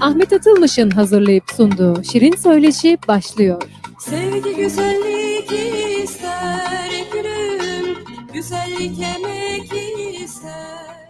Ahmet Atılmış'ın hazırlayıp sunduğu Şirin Söyleşi başlıyor. Sevgi güzellik ister gülüm, güzellik emek ister.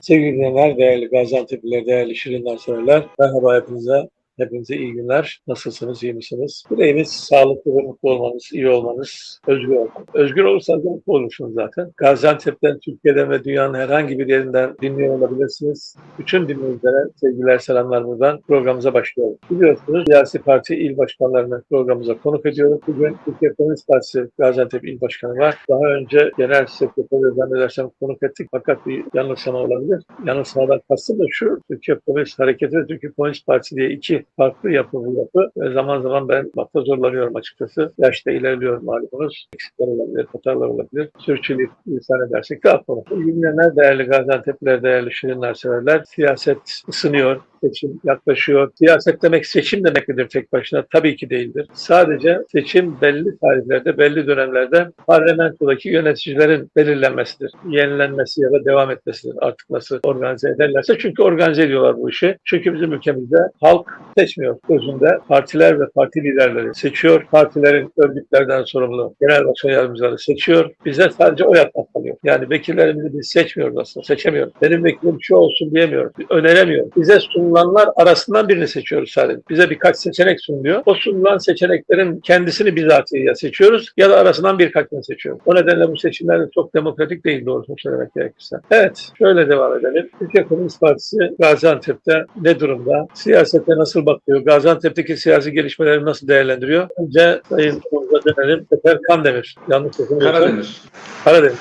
Sevgili dinleyenler, değerli Gaziantep'liler, değerli Şirinler severler. Merhaba hepinize. Hepinize iyi günler. Nasılsınız, iyi misiniz? Dileğimiz sağlıklı ve mutlu olmanız, iyi olmanız, özgür olmanız. Özgür olursanız mutlu olursunuz zaten. Gaziantep'ten, Türkiye'den ve dünyanın herhangi bir yerinden dinliyor olabilirsiniz. Bütün dinleyicilere sevgiler, selamlar buradan programımıza başlıyoruz. Biliyorsunuz siyasi parti il başkanlarını programımıza konuk ediyoruz. Bugün Türkiye Komünist Partisi Gaziantep İl Başkanı var. Daha önce Genel Sekreteri zannedersem konuk ettik fakat bir yanılsama olabilir. Yanılsamadan kastım da şu, Türkiye Komünist Hareketi ve Türkiye Komünist Partisi diye iki farklı yapı bu yapı. Zaman zaman ben bakta zorlanıyorum açıkçası. Yaşta ilerliyorum malumunuz. Eksikler olabilir, hatalar olabilir. Sürçülük lisan edersek de affola. İyi günler değerli Gaziantep'liler, değerli Şirinler severler. Siyaset ısınıyor, seçim yaklaşıyor. Siyaset demek seçim demek midir tek başına? Tabii ki değildir. Sadece seçim belli tarihlerde, belli dönemlerde parlamentodaki yöneticilerin belirlenmesidir. Yenilenmesi ya da devam etmesidir. Artık nasıl organize ederlerse. Çünkü organize ediyorlar bu işi. Çünkü bizim ülkemizde halk seçmiyor. Özünde partiler ve parti liderleri seçiyor. Partilerin örgütlerden sorumlu genel başkan yardımcıları seçiyor. Bize sadece oy atmak kalıyor. Yani vekillerimizi biz seçmiyoruz aslında. Seçemiyoruz. Benim vekilim şu olsun diyemiyoruz. Öneremiyoruz. Bize sunulanlar arasından birini seçiyoruz sadece. Bize birkaç seçenek sunuluyor. O sunulan seçeneklerin kendisini bizatihi ya seçiyoruz ya da arasından birkaçını seçiyoruz. O nedenle bu seçimler de çok demokratik değil doğrusunu söylemek gerekirse. Evet, şöyle devam edelim. Türkiye Komünist Partisi Gaziantep'te ne durumda? Siyasete nasıl bakıyor? Gaziantep'teki siyasi gelişmeleri nasıl değerlendiriyor? Önce Sayın Oğuz'a dönelim. Sefer Kandemir. Yanlış okumuyorsam. Karademir. Karademir.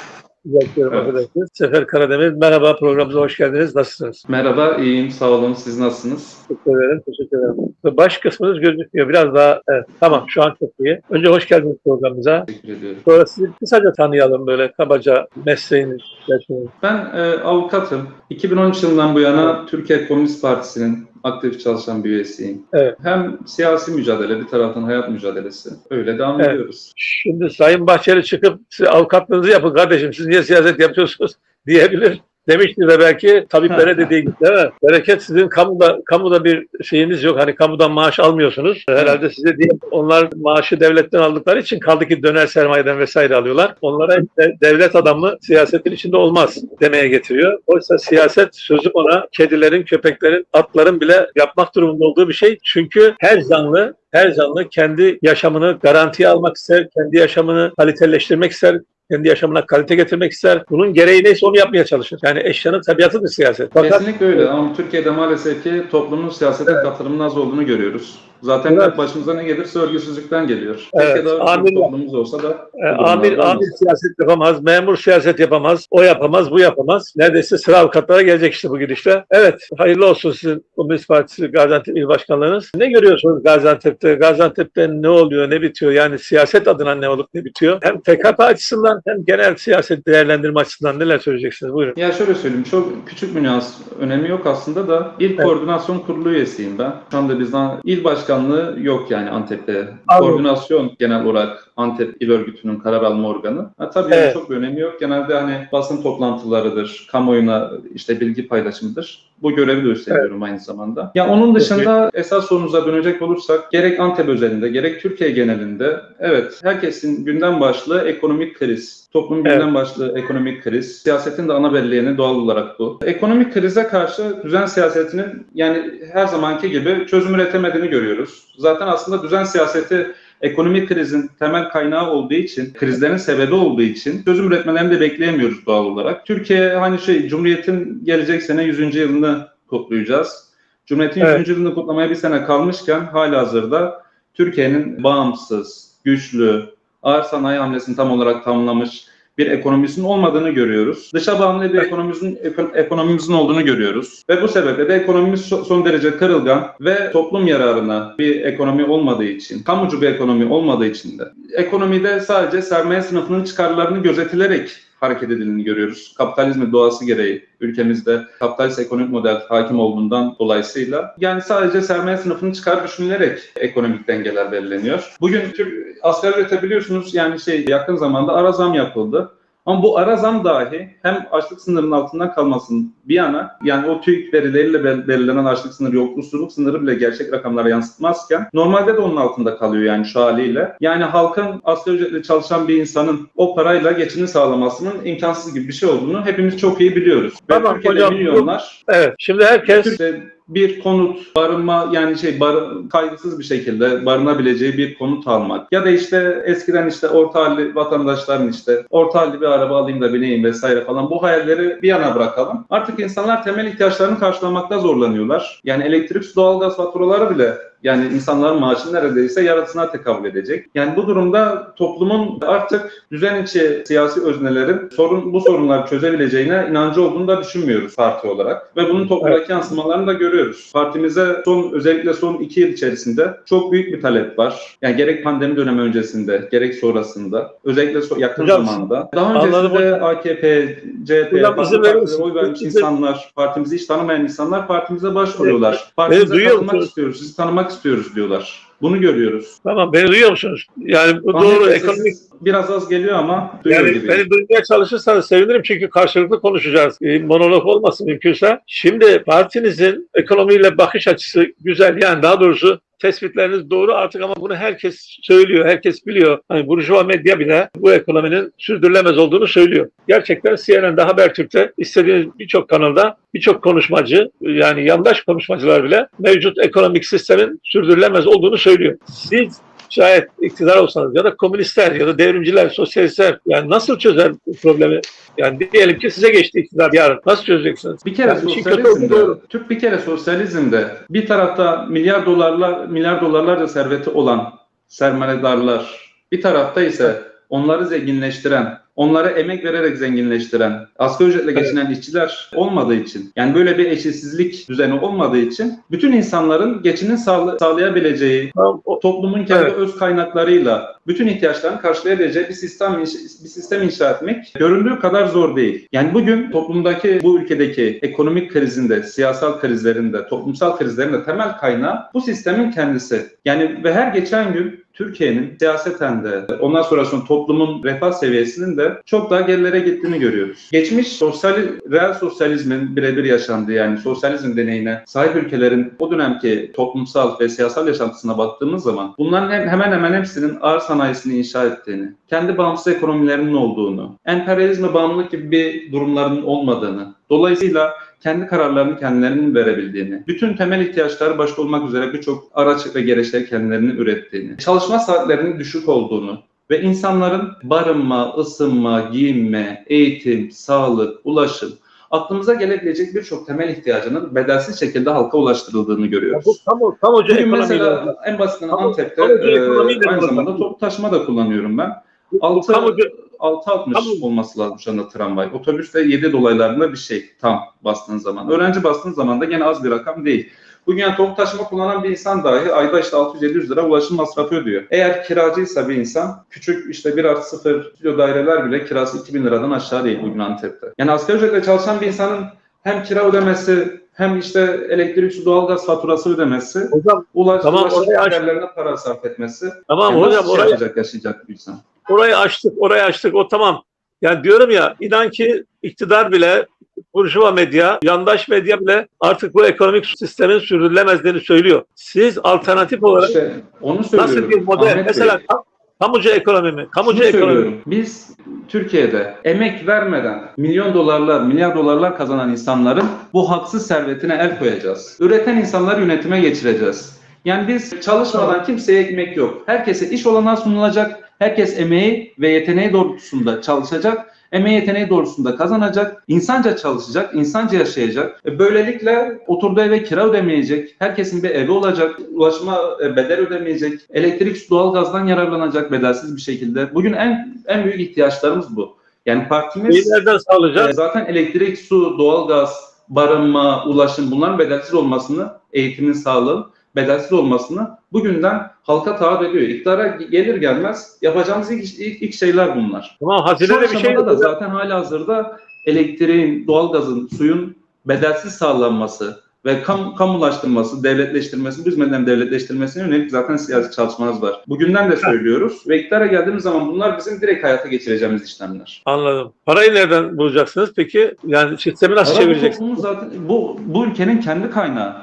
Evet. Sefer Karademir. Merhaba programımıza hoş geldiniz. Nasılsınız? Merhaba, iyiyim, sağ olun. Siz nasılsınız? Teşekkür ederim. Teşekkür ederim. Baş kısmınız gözükmüyor. Biraz daha evet. Tamam şu an çok iyi. Önce hoş geldiniz programımıza. Teşekkür ediyorum. Sonra sizi kısaca tanıyalım böyle kabaca mesleğiniz, yaşınız. Ben e, avukatım. 2013 yılından bu yana Türkiye Komünist Partisi'nin aktif çalışan bir üyesiyim. Evet. Hem siyasi mücadele, bir taraftan hayat mücadelesi. Öyle devam Evet. ediyoruz. Şimdi Sayın Bahçeli çıkıp siz avukatlığınızı yapın kardeşim siz niye siyaset yapıyorsunuz diyebilir. Demiştir de belki tabiplere dediği gibi değil mi? Bereket sizin kamuda, kamuda bir şeyiniz yok. Hani kamudan maaş almıyorsunuz. Herhalde size diye onlar maaşı devletten aldıkları için kaldı ki döner sermayeden vesaire alıyorlar. Onlara işte devlet adamı siyasetin içinde olmaz demeye getiriyor. Oysa siyaset sözü ona kedilerin, köpeklerin, atların bile yapmak durumunda olduğu bir şey. Çünkü her canlı her canlı kendi yaşamını garantiye almak ister, kendi yaşamını kaliteleştirmek ister, kendi yaşamına kalite getirmek ister. Bunun gereği neyse onu yapmaya çalışır. Yani eşyanın tabiatıdır siyaset. Fakat Kesinlikle öyle ama Türkiye'de maalesef ki toplumun siyasete katılımının az olduğunu görüyoruz. Zaten Evet. başımıza ne gelirse örgüsüzlükten geliyor. Evet, amin. çok toplumumuz olsa da e, amir, amir siyaset yapamaz, memur siyaset yapamaz, o yapamaz, bu yapamaz. Neredeyse sıra avukatlara gelecek işte bu gidişle. Evet, hayırlı olsun sizin Komünist Partisi Gaziantep İl Başkanlığınız. Ne görüyorsunuz Gaziantep'te? Gaziantep'te ne oluyor, ne bitiyor? Yani siyaset adına ne olup ne bitiyor? Hem TKP açısından hem genel siyaset değerlendirme açısından neler söyleyeceksiniz? Buyurun. Ya şöyle söyleyeyim, çok küçük bir nüans önemi yok aslında da İl Evet. Koordinasyon Kurulu üyesiyim ben. Şu anda bizden il başkanlığı yok yani Antep'te. Anladım. Koordinasyon genel olarak Antep İl Örgütü'nün karar alma organı. Ha, tabii yani Evet. çok bir önemi yok. Genelde hani basın toplantılarıdır, kamuoyuna işte bilgi paylaşımıdır. Bu görevi de üstleniyorum aynı zamanda. Ya onun dışında esas sorunuza dönecek olursak gerek Antep özelinde gerek Türkiye genelinde evet herkesin gündem başlığı ekonomik kriz. Toplumun Evet. gündem başlığı ekonomik kriz. Siyasetin de ana belleğeni doğal olarak bu. Ekonomik krize karşı düzen siyasetinin yani her zamanki gibi çözüm üretemediğini görüyoruz. Zaten aslında düzen siyaseti ekonomik krizin temel kaynağı olduğu için, krizlerin sebebi olduğu için çözüm üretmelerini de bekleyemiyoruz doğal olarak. Türkiye hani şey Cumhuriyet'in gelecek sene 100. yılını kutlayacağız. Cumhuriyet'in Evet. 100. yılını kutlamaya bir sene kalmışken hala hazırda Türkiye'nin bağımsız, güçlü, ağır sanayi hamlesini tam olarak tamamlamış bir ekonomisinin olmadığını görüyoruz. Dışa bağımlı bir ekonomimizin, eko- ekonomimizin olduğunu görüyoruz. Ve bu sebeple de ekonomimiz so- son derece kırılgan ve toplum yararına bir ekonomi olmadığı için, kamucu bir ekonomi olmadığı için de ekonomide sadece sermaye sınıfının çıkarlarını gözetilerek hareket edildiğini görüyoruz. Kapitalizmin doğası gereği ülkemizde kapitalist ekonomik model hakim olduğundan dolayısıyla yani sadece sermaye sınıfının çıkar düşünülerek ekonomik dengeler belirleniyor. Bugün asgari ücrete biliyorsunuz yani şey yakın zamanda ara zam yapıldı. Ama bu ara zam dahi hem açlık sınırının altından kalmasın bir yana yani o TÜİK verileriyle bel- belirlenen açlık sınırı, yoksulluk sınırı bile gerçek rakamlara yansıtmazken normalde de onun altında kalıyor yani şu haliyle. Yani halkın asgari ücretle çalışan bir insanın o parayla geçini sağlamasının imkansız gibi bir şey olduğunu hepimiz çok iyi biliyoruz. Ve Tamam Türkiye'de hocam, bu- milyonlar Evet. Şimdi herkes Türkiye'de bir konut, barınma yani şey bar, kaygısız bir şekilde barınabileceği bir konut almak ya da işte eskiden işte orta halli vatandaşların işte orta halli bir araba alayım da bineyim vesaire falan bu hayalleri bir yana bırakalım. Artık insanlar temel ihtiyaçlarını karşılamakta zorlanıyorlar. Yani elektrik, su, doğalgaz faturaları bile yani insanların maaşı neredeyse yarısına tekabül edecek. Yani bu durumda toplumun artık düzen içi siyasi öznelerin sorun bu sorunları çözebileceğine inancı olduğunu da düşünmüyoruz parti olarak. Ve bunun toplumdaki yansımalarını da görüyoruz. Partimize son özellikle son iki yıl içerisinde çok büyük bir talep var. Yani gerek pandemi dönemi öncesinde gerek sonrasında özellikle so- yakın Hocam, zamanda. Daha öncesinde. AKP, CHP, Hocam, partilere oy vermiş insanlar, partimizi hiç tanımayan insanlar partimize başvuruyorlar. Partimize katılmak istiyoruz, sizi tanımak istiyoruz diyorlar. Bunu görüyoruz. tamam beni duyuyor musunuz? Yani bu Ahmet doğru Bey, ekonomik biraz az geliyor ama duyuyor Yani gibi. beni duymaya çalışırsanız sevinirim çünkü karşılıklı konuşacağız. E, monolog olmasın mümkünse. Şimdi partinizin ekonomiyle bakış açısı güzel. Yani daha doğrusu tespitleriniz doğru artık ama bunu herkes söylüyor, herkes biliyor. Hani Burjuva medya bile bu ekonominin sürdürülemez olduğunu söylüyor. Gerçekten CNN'de, Habertürk'te istediğiniz birçok kanalda birçok konuşmacı yani yandaş konuşmacılar bile mevcut ekonomik sistemin sürdürülemez olduğunu söylüyor. Siz şayet iktidar olsanız ya da komünistler ya da devrimciler, sosyalistler yani nasıl çözer bu problemi? Yani diyelim ki size geçti iktidar yarın. Nasıl çözeceksiniz? Bir kere Yani sosyalizmde. Türk bir kere sosyalizmde bir tarafta milyar dolarlar, milyar dolarlarca serveti olan sermayedarlar, bir tarafta ise onları zenginleştiren, onlara emek vererek zenginleştiren, asgari ücretle Evet. geçinen işçiler olmadığı için, yani böyle bir eşitsizlik düzeni olmadığı için bütün insanların geçinin sağla- sağlayabileceği, o- toplumun kendi Evet. öz kaynaklarıyla bütün ihtiyaçlarını karşılayabileceği bir sistem bir sistem inşa etmek göründüğü kadar zor değil. Yani bugün toplumdaki bu ülkedeki ekonomik krizinde, siyasal krizlerinde, toplumsal krizlerinde temel kaynağı bu sistemin kendisi. Yani ve her geçen gün Türkiye'nin siyaseten de ondan sonrasında toplumun refah seviyesinin de çok daha gerilere gittiğini görüyoruz. Geçmiş sosyal, reel sosyalizmin birebir yaşandığı yani sosyalizm deneyine sahip ülkelerin o dönemki toplumsal ve siyasal yaşantısına baktığımız zaman bunların hem- hemen hemen hepsinin ağır sanayisini inşa ettiğini, kendi bağımsız ekonomilerinin olduğunu, emperyalizme bağımlılık gibi bir durumların olmadığını, dolayısıyla kendi kararlarını kendilerinin verebildiğini, bütün temel ihtiyaçları başta olmak üzere birçok araç ve gereçleri kendilerinin ürettiğini, çalışma saatlerinin düşük olduğunu ve insanların barınma, ısınma, giyinme, eğitim, sağlık, ulaşım, aklımıza gelebilecek birçok temel ihtiyacının bedelsiz şekilde halka ulaştırıldığını Ya görüyoruz. bu tam, tam hoca Bugün mesela en basitinden Antep'te kamucu e, ekonomiyle aynı zamanda toplu taşıma da kullanıyorum ben. Altı- 6.60 Kamu- olması lazım şu anda tramvay. Otobüste 7 dolaylarında bir şey tam bastığın zaman. Öğrenci bastığın zaman da gene az bir rakam değil. Bugün yani toplu taşıma kullanan bir insan dahi ayda işte 600-700 lira ulaşım masrafı ödüyor. Eğer kiracıysa bir insan küçük işte 1 artı 0 stüdyo daireler bile kirası 2000 liradan aşağı değil bugün Antep'te. Yani asgari ücretle çalışan bir insanın hem kira ödemesi hem işte elektrik, su, doğalgaz faturası ödemesi, Hocam ulaş, Tamam, ulaşım giderlerine para sarf etmesi. tamam Yani hocam şey yapacak, yaşayacak bir insan? Orayı açtık, orayı açtık. O tamam. Yani diyorum ya inan ki iktidar bile Burjuva medya, yandaş medya bile artık bu ekonomik sistemin sürdürülemezliğini söylüyor. Siz alternatif olarak İşte onu söylüyorum. nasıl bir model? Ahmet Bey, Mesela kam- kamucu ekonomi mi? Kamucu şunu ekonomi. söylüyorum. Biz Türkiye'de emek vermeden milyon dolarlar, milyar dolarlar kazanan insanların bu haksız servetine el koyacağız. Üreten insanları yönetime geçireceğiz. Yani biz çalışmadan kimseye ekmek yok. Herkese iş olanağı sunulacak. Herkes emeği ve yeteneği doğrultusunda çalışacak. Emeği yeteneği doğrultusunda kazanacak. insanca çalışacak, insanca yaşayacak. E, Böylelikle oturduğu eve kira ödemeyecek. Herkesin bir evi olacak. Ulaşıma e, bedel ödemeyecek. Elektrik, su, doğalgazdan yararlanacak bedelsiz bir şekilde. Bugün en en büyük ihtiyaçlarımız bu. Yani partimiz e, zaten elektrik, su, doğalgaz, barınma, ulaşım bunların bedelsiz olmasını, eğitimin, sağlığın bedelsiz olmasını bugünden halka taahhüt ediyor. İktidara gelir gelmez yapacağımız ilk, ilk, ilk şeyler bunlar. Tamam Şu hazinede bir şey da zaten hala hazırda elektriğin, doğalgazın, suyun bedelsiz sağlanması ve kam, kamulaştırması, devletleştirmesi, bu hizmetlerin devletleştirmesine yönelik zaten siyasi çalışmalarımız var. Bugünden de söylüyoruz ve iktidara geldiğimiz zaman bunlar bizim direkt hayata geçireceğimiz işlemler. Anladım. Parayı nereden bulacaksınız peki? Yani sistemi nasıl Para bu çevireceksiniz? toplumun zaten bu bu ülkenin kendi kaynağı.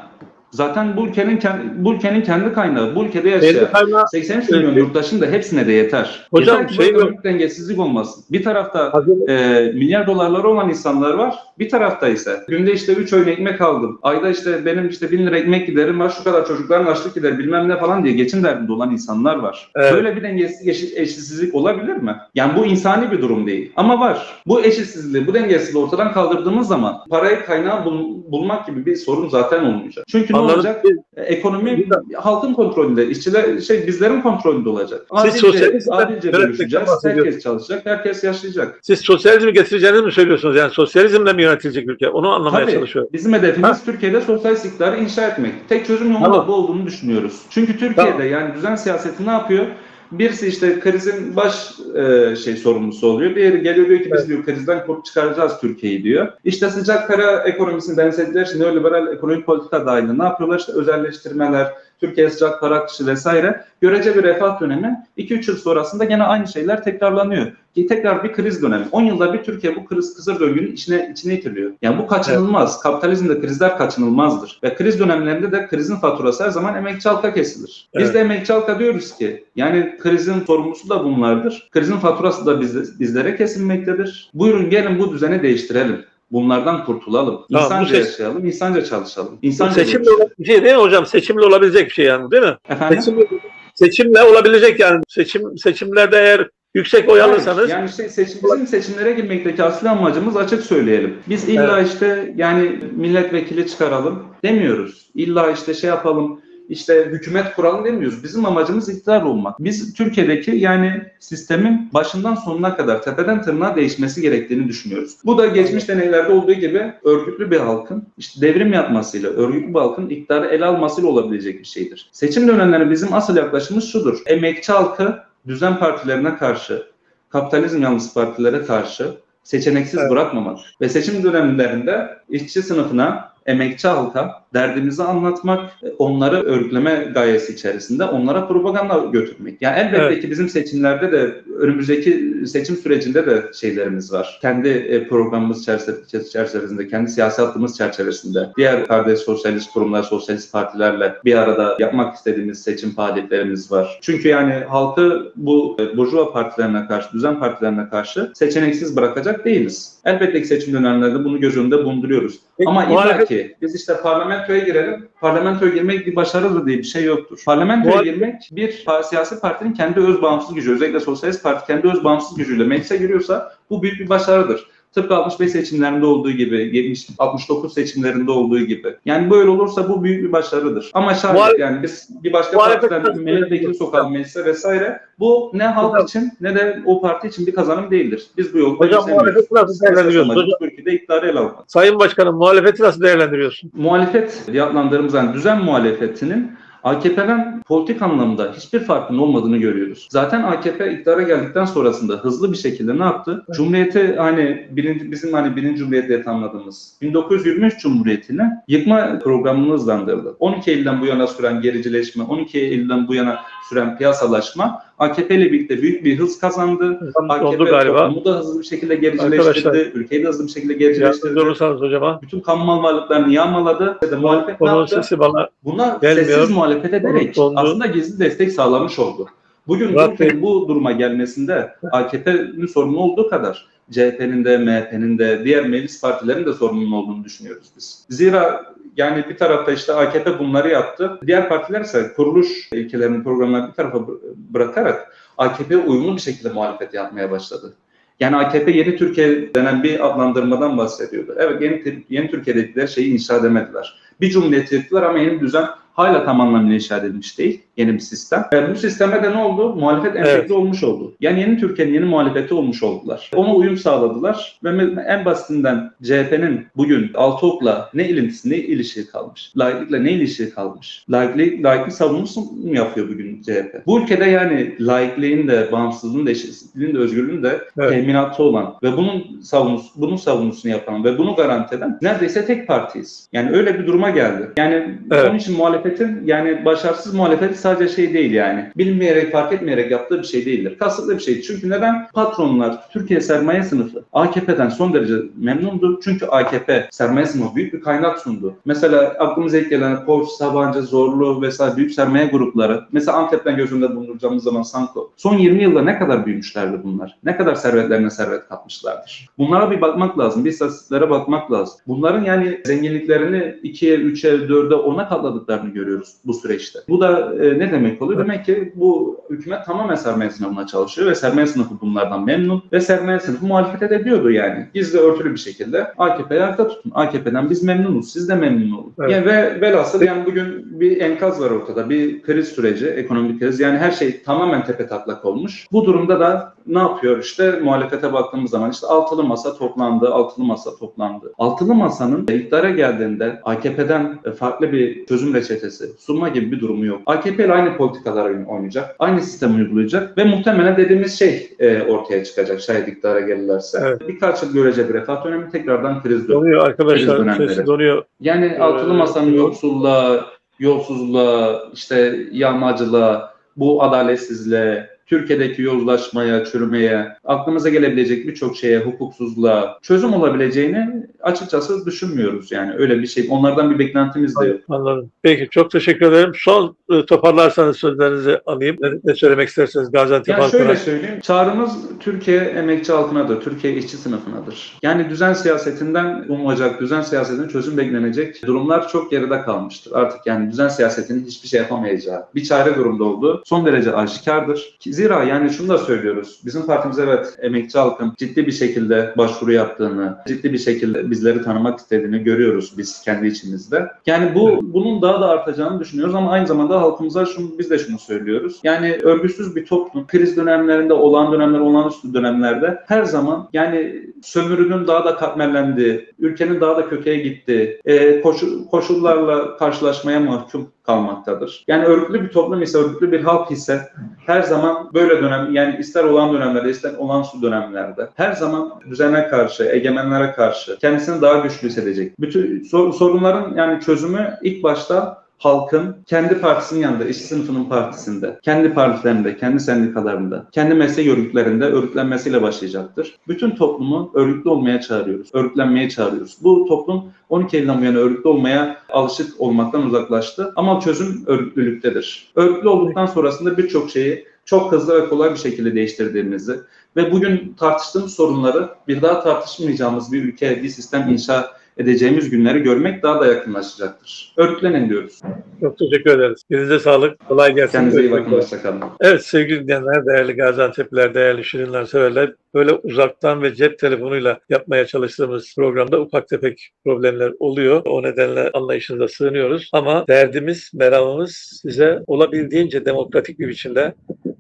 Zaten bu ülkenin kendi bu ülkenin kendi kaynağı. Bu ülkede yaşayan Belli kaynağı 83 milyon yurttaşın da hepsine de yeter. Hocam, yeter ki şey yok. dengesizlik olmasın. Bir tarafta Hazır- e, milyar dolarları olan insanlar var. Bir tarafta ise günde işte 3 öğün ekmek aldım. Ayda işte benim işte 1000 lira ekmek giderim var. Şu kadar çocukların açlık gider bilmem ne falan diye geçim derdinde olan insanlar var. Evet. Böyle bir dengesizlik, eşit, eşitsizlik olabilir mi? Yani bu insani bir durum değil. Ama var. Bu eşitsizliği, bu dengesizliği ortadan kaldırdığımız zaman parayı kaynağı bul- bulmak gibi bir sorun zaten olmayacak. Çünkü Anladım. olacak? Ekonomi halkın kontrolünde, işçiler şey bizlerin kontrolünde olacak. Siz Adilce, bölüşeceğiz. bahsediyorsunuz. Herkes çalışacak, herkes yaşayacak. Siz sosyalizmi getireceğinizi mi söylüyorsunuz? Yani sosyalizmle mi yönetilecek ülke? Onu anlamaya Tabii çalışıyorum. bizim hedefimiz Ha. Türkiye'de sosyalist iktidarı inşa etmek. Tek çözüm yolu Tamam. bu olduğunu düşünüyoruz. Çünkü Türkiye'de Tamam. yani düzen siyaseti ne yapıyor? Birisi işte krizin baş e, şey sorumlusu oluyor. Diğeri geliyor diyor ki biz Evet. diyor krizden kurt çıkaracağız Türkiye'yi diyor. İşte sıcak para ekonomisini benzettikleri için neoliberal ekonomik politika dahilinde ne yapıyorlar? İşte özelleştirmeler, Türkiye sıcak para akışı vesaire. Görece bir refah dönemi 2-3 yıl sonrasında gene aynı şeyler tekrarlanıyor. Tekrar bir kriz dönemi. 10 yılda bir Türkiye bu kriz kısır döngünün içine içine itiliyor. Yani bu kaçınılmaz. Kapitalizmde krizler kaçınılmazdır. Ve kriz dönemlerinde de krizin faturası her zaman emekçi halka kesilir. Biz Evet. de emekçi halka diyoruz ki yani krizin sorumlusu da bunlardır. Krizin faturası da biz, bizlere kesilmektedir. Buyurun gelin bu düzeni değiştirelim. Bunlardan kurtulalım. Tamam, İnsanca ses- yaşayalım, insanca çalışalım. İnsanca seçimle olan bir şey değil mi hocam? Seçimle olabilecek bir şey yani değil mi? Efendim? Seçimle, seçimle olabilecek yani. Seçim seçimlerde eğer yüksek oy alırsanız Yani şey, seçim, bizim seçimlere girmekteki asli amacımız açık söyleyelim. Biz illa işte yani milletvekili çıkaralım demiyoruz. İlla işte şey yapalım işte hükümet kuralım demiyoruz. Bizim amacımız iktidar olmak. Biz Türkiye'deki yani sistemin başından sonuna kadar tepeden tırnağa değişmesi gerektiğini düşünüyoruz. Bu da geçmiş deneylerde olduğu gibi örgütlü bir halkın işte devrim yapmasıyla, örgütlü bir halkın iktidarı ele almasıyla olabilecek bir şeydir. Seçim dönemlerine bizim asıl yaklaşımımız şudur. Emekçi halkı düzen partilerine karşı, kapitalizm yanlısı partilere karşı seçeneksiz Evet. bırakmamak ve seçim dönemlerinde işçi sınıfına, emekçi halka derdimizi anlatmak, onları örgütleme gayesi içerisinde onlara propaganda götürmek. Yani elbette Evet. ki bizim seçimlerde de önümüzdeki seçim sürecinde de şeylerimiz var. Kendi e, programımız çerçeve- çerçevesinde, kendi siyasi hattımız çerçevesinde diğer kardeş sosyalist kurumlar, sosyalist partilerle bir arada yapmak istediğimiz seçim faaliyetlerimiz var. Çünkü yani halkı bu e, burjuva partilerine karşı, düzen partilerine karşı seçeneksiz bırakacak değiliz. Elbette ki seçim dönemlerinde bunu göz önünde bulunduruyoruz. Peki, Ama illa ki biz işte parlamentoya girelim, parlamentoya girmek bir başarıdır diye bir şey yoktur. Parlamentoya girmek bir siyasi partinin kendi öz bağımsız gücü, özellikle Sosyalist Parti kendi öz bağımsız gücüyle meclise giriyorsa bu büyük bir başarıdır. Tıpkı 65 seçimlerinde olduğu gibi, 70, 69 seçimlerinde olduğu gibi. Yani böyle olursa bu büyük bir başarıdır. Ama şayet Muhalefet- yani biz bir başka partiden milletvekili sokalım meclise vesaire bu ne halk Hocam- için ne de o parti için bir kazanım değildir. Biz bu yolu Hocam muhalefeti nasıl değerlendiriyorsunuz? Türkiye'de iktidarı ele almak. Sayın Başkanım muhalefeti nasıl değerlendiriyorsun? muhalefet diye adlandırdığımız yani düzen muhalefetinin AKP'den politik anlamda hiçbir farkının olmadığını görüyoruz. Zaten AKP iktidara geldikten sonrasında hızlı bir şekilde ne yaptı? Cumhuriyeti hani birinci, bizim hani birinci cumhuriyet diye tanımladığımız 1923 Cumhuriyeti'ni yıkma programını hızlandırdı. 12 Eylül'den bu yana süren gericileşme, 12 Eylül'den bu yana süren piyasalaşma AKP ile birlikte büyük bir hız kazandı. AKP Oldu galiba. toplumu da hızlı bir şekilde gericileştirdi, Arkadaşlar, ülkeyi de hızlı bir şekilde gericileştirdi. olursanız hocama. Bütün kamu mal varlıklarını yağmaladı. De muhalefet ne Onun yaptı? sesi bana Buna Gelmiyor. sessiz muhalefet ederek aslında gizli destek sağlamış oldu. Bugün Türkiye'nin bu duruma gelmesinde AKP'nin sorumlu olduğu kadar CHP'nin de MHP'nin de diğer meclis partilerin de sorumlu olduğunu düşünüyoruz biz. Zira yani bir tarafta işte AKP bunları yaptı. Diğer partiler ise kuruluş ilkelerini programlarını bir tarafa bı- bırakarak AKP'ye uyumlu bir şekilde muhalefet yapmaya başladı. Yani AKP yeni Türkiye denen bir adlandırmadan bahsediyordu. Evet yeni, yeni Türkiye dedikleri şeyi inşa edemediler. Bir cumhuriyet yıktılar ama yeni düzen hala tam anlamıyla inşa edilmiş değil. Yeni bir sistem. Ve bu sisteme de ne oldu? Muhalefet entegre Evet. olmuş oldu. Yani yeni Türkiye'nin yeni muhalefeti olmuş oldular. Ona uyum sağladılar ve en basitinden CHP'nin bugün Altıok'la ne ilintisi, ne ilişiği kalmış? Laiklikle ne ilişiği kalmış? Laiklik, laiklik savunusu mu yapıyor bugün CHP? Bu ülkede yani laikliğin de, bağımsızlığın da, eşitsizliğin de, özgürlüğün de Evet. teminatı olan ve bunun savunusu, bunun savunusunu yapan ve bunu garanti eden neredeyse tek partiyiz. Yani öyle bir duruma geldi. Yani Evet. onun için muhalefetin yani başarısız muhalefet sadece şey değil yani. Bilmeyerek, fark etmeyerek yaptığı bir şey değildir. Kasıtlı bir şey. Çünkü neden? Patronlar, Türkiye sermaye sınıfı AKP'den son derece memnundu. Çünkü AKP sermaye sınıfı büyük bir kaynak sundu. Mesela aklımıza ilk gelen Koç, Sabancı, Zorlu vesaire büyük sermaye grupları. Mesela Antep'ten göz önünde bulunduracağımız zaman Sanko. Son 20 yılda ne kadar büyümüşlerdi bunlar? Ne kadar servetlerine servet katmışlardır? Bunlara bir bakmak lazım. Bir istatistiklere bakmak lazım. Bunların yani zenginliklerini 2'ye, 3'e, 4'e, 10'a katladıklarını görüyoruz bu süreçte. Bu da e, ne demek oluyor? Demek ki bu hükümet tamamen sermaye sınıfına çalışıyor ve sermaye sınıfı bunlardan memnun ve sermaye sınıfı muhalefet edebiliyordu yani. Gizli örtülü bir şekilde AKP'yi ayakta tutun. AKP'den biz memnunuz. Siz de memnun olun. Evet. Yani ve velhasıl yani bugün bir enkaz var ortada. Bir kriz süreci, ekonomik kriz. Yani her şey tamamen tepe taklak olmuş. Bu durumda da ne yapıyor işte muhalefete baktığımız zaman işte altılı masa toplandı, altılı masa toplandı. Altılı masanın iktidara geldiğinde AKP'den farklı bir çözüm reçetesi sunma gibi bir durumu yok. AKP ile aynı politikalar oynayacak, aynı sistemi uygulayacak ve muhtemelen dediğimiz şey e, ortaya çıkacak şayet iktidara gelirlerse. Evet. Birkaç yıl görecek bir refah dönemi tekrardan kriz dönemi. Donuyor Kriz arkadaşlar. Sesi donuyor. Yani Ee, altılı masanın yok. yoksulluğa, yolsuzluğa, işte yağmacılığa, bu adaletsizliğe, Türkiye'deki yozlaşmaya, çürümeye, aklımıza gelebilecek birçok şeye, hukuksuzluğa çözüm olabileceğini açıkçası düşünmüyoruz. Yani öyle bir şey, onlardan bir beklentimiz de yok. Anladım. Peki çok teşekkür ederim. Son e, toparlarsanız sözlerinizi alayım. Ne, söylemek isterseniz Gaziantep Yani halkına. şöyle söyleyeyim, çağrımız Türkiye emekçi halkınadır, Türkiye işçi sınıfınadır. Yani düzen siyasetinden umulacak, düzen siyasetinin çözüm beklenecek durumlar çok geride kalmıştır. Artık yani düzen siyasetinin hiçbir şey yapamayacağı bir çare durumda olduğu son derece aşikardır. Ki Zira yani şunu da söylüyoruz, bizim partimiz evet emekçi halkın ciddi bir şekilde başvuru yaptığını, ciddi bir şekilde bizleri tanımak istediğini görüyoruz biz kendi içimizde. Yani bu bunun daha da artacağını düşünüyoruz ama aynı zamanda halkımıza şunu biz de şunu söylüyoruz. Yani örgütsüz bir toplum kriz dönemlerinde, olağan dönemler, olağanüstü dönemlerde her zaman yani sömürünün daha da katmerlendiği, ülkenin daha da kötüye gittiği, e, koşu- koşullarla karşılaşmaya mahkum kalmaktadır. Yani örgütlü bir toplum ise, örgütlü bir halk ise her zaman böyle dönem yani ister olan dönemlerde ister olağanüstü dönemlerde her zaman düzene karşı, egemenlere karşı kendisini daha güçlü hissedecek. Bütün sor- sorunların yani çözümü ilk başta halkın kendi partisinin yanında, işçi sınıfının partisinde, kendi partilerinde, kendi sendikalarında, kendi meslek örgütlerinde örgütlenmesiyle başlayacaktır. Bütün toplumu örgütlü olmaya çağırıyoruz, örgütlenmeye çağırıyoruz. Bu toplum 12 Eylül'den bu yana örgütlü olmaya alışık olmaktan uzaklaştı ama çözüm örgütlülüktedir. Örgütlü olduktan sonrasında birçok şeyi çok hızlı ve kolay bir şekilde değiştirdiğimizi ve bugün tartıştığımız sorunları bir daha tartışmayacağımız bir ülke, bir sistem inşa edeceğimiz günleri görmek daha da yakınlaşacaktır. Örgütlenin diyoruz. Çok teşekkür ederiz. Elinize sağlık. Kolay gelsin. Kendinize iyi bakın. Hoşçakalın. Evet sevgili dinleyenler, değerli Gaziantep'liler, değerli Şirinler severler. Böyle uzaktan ve cep telefonuyla yapmaya çalıştığımız programda ufak tefek problemler oluyor. O nedenle anlayışınıza sığınıyoruz. Ama derdimiz, meramımız size olabildiğince demokratik bir biçimde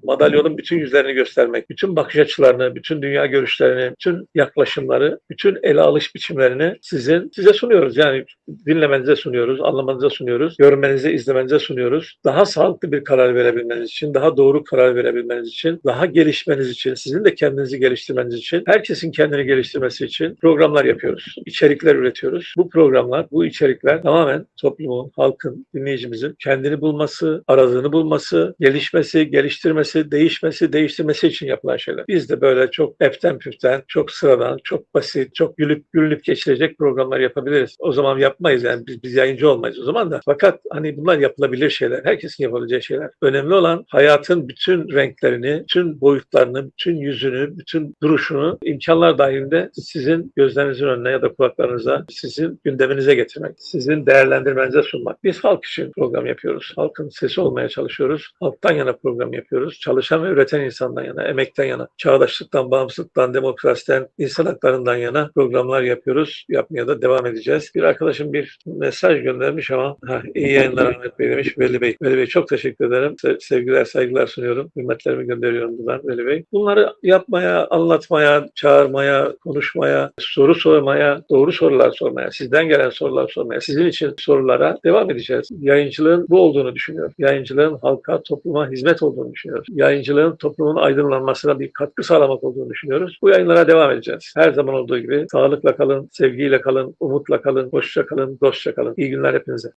madalyonun bütün yüzlerini göstermek, bütün bakış açılarını, bütün dünya görüşlerini, bütün yaklaşımları, bütün ele alış biçimlerini sizin size sunuyoruz. Yani dinlemenize sunuyoruz, anlamanıza sunuyoruz, görmenize, izlemenize sunuyoruz. Daha sağlıklı bir karar verebilmeniz için, daha doğru karar verebilmeniz için, daha gelişmeniz için, sizin de kendinizi geliştirmeniz için, herkesin kendini geliştirmesi için programlar yapıyoruz. İçerikler üretiyoruz. Bu programlar, bu içerikler tamamen toplumun, halkın, dinleyicimizin kendini bulması, aradığını bulması, gelişmesi, geliştirmesi, değişmesi, değiştirmesi için yapılan şeyler. Biz de böyle çok eften püften, çok sıradan, çok basit, çok gülüp gülünüp geçirecek programlar yapabiliriz. O zaman yapmayız yani biz, biz yayıncı olmayız o zaman da. Fakat hani bunlar yapılabilir şeyler. Herkesin yapabileceği şeyler. Önemli olan hayatın bütün renklerini, bütün boyutlarını, bütün yüzünü, bütün duruşunu imkanlar dahilinde sizin gözlerinizin önüne ya da kulaklarınıza, sizin gündeminize getirmek, sizin değerlendirmenize sunmak. Biz halk için program yapıyoruz. Halkın sesi olmaya çalışıyoruz. Halktan yana program yapıyoruz. Çalışan ve üreten insandan yana, emekten yana, çağdaşlıktan, bağımsızlıktan, demokrasiden, insan haklarından yana programlar yapıyoruz. Yapmaya da devam edeceğiz. Bir arkadaşım bir mesaj göndermiş ama ha, iyi yayınlar Ahmet Bey demiş Veli Bey. Veli Bey çok teşekkür ederim. Se- sevgiler, saygılar sunuyorum. Hürmetlerimi gönderiyorum buradan Veli Bey. Bunları yapmaya, anlatmaya, çağırmaya, konuşmaya, soru sormaya, doğru sorular sormaya, sizden gelen sorular sormaya, sizin için sorulara devam edeceğiz. Yayıncılığın bu olduğunu düşünüyorum. Yayıncılığın halka, topluma hizmet olduğunu düşünüyoruz. Yayıncılığın toplumun aydınlanmasına bir katkı sağlamak olduğunu düşünüyoruz. Bu yayınlara devam edeceğiz. Her zaman olduğu gibi sağlıkla kalın, sevgiyle kalın, umutla kalın, hoşça kalın, dostça kalın. İyi günler hepinize.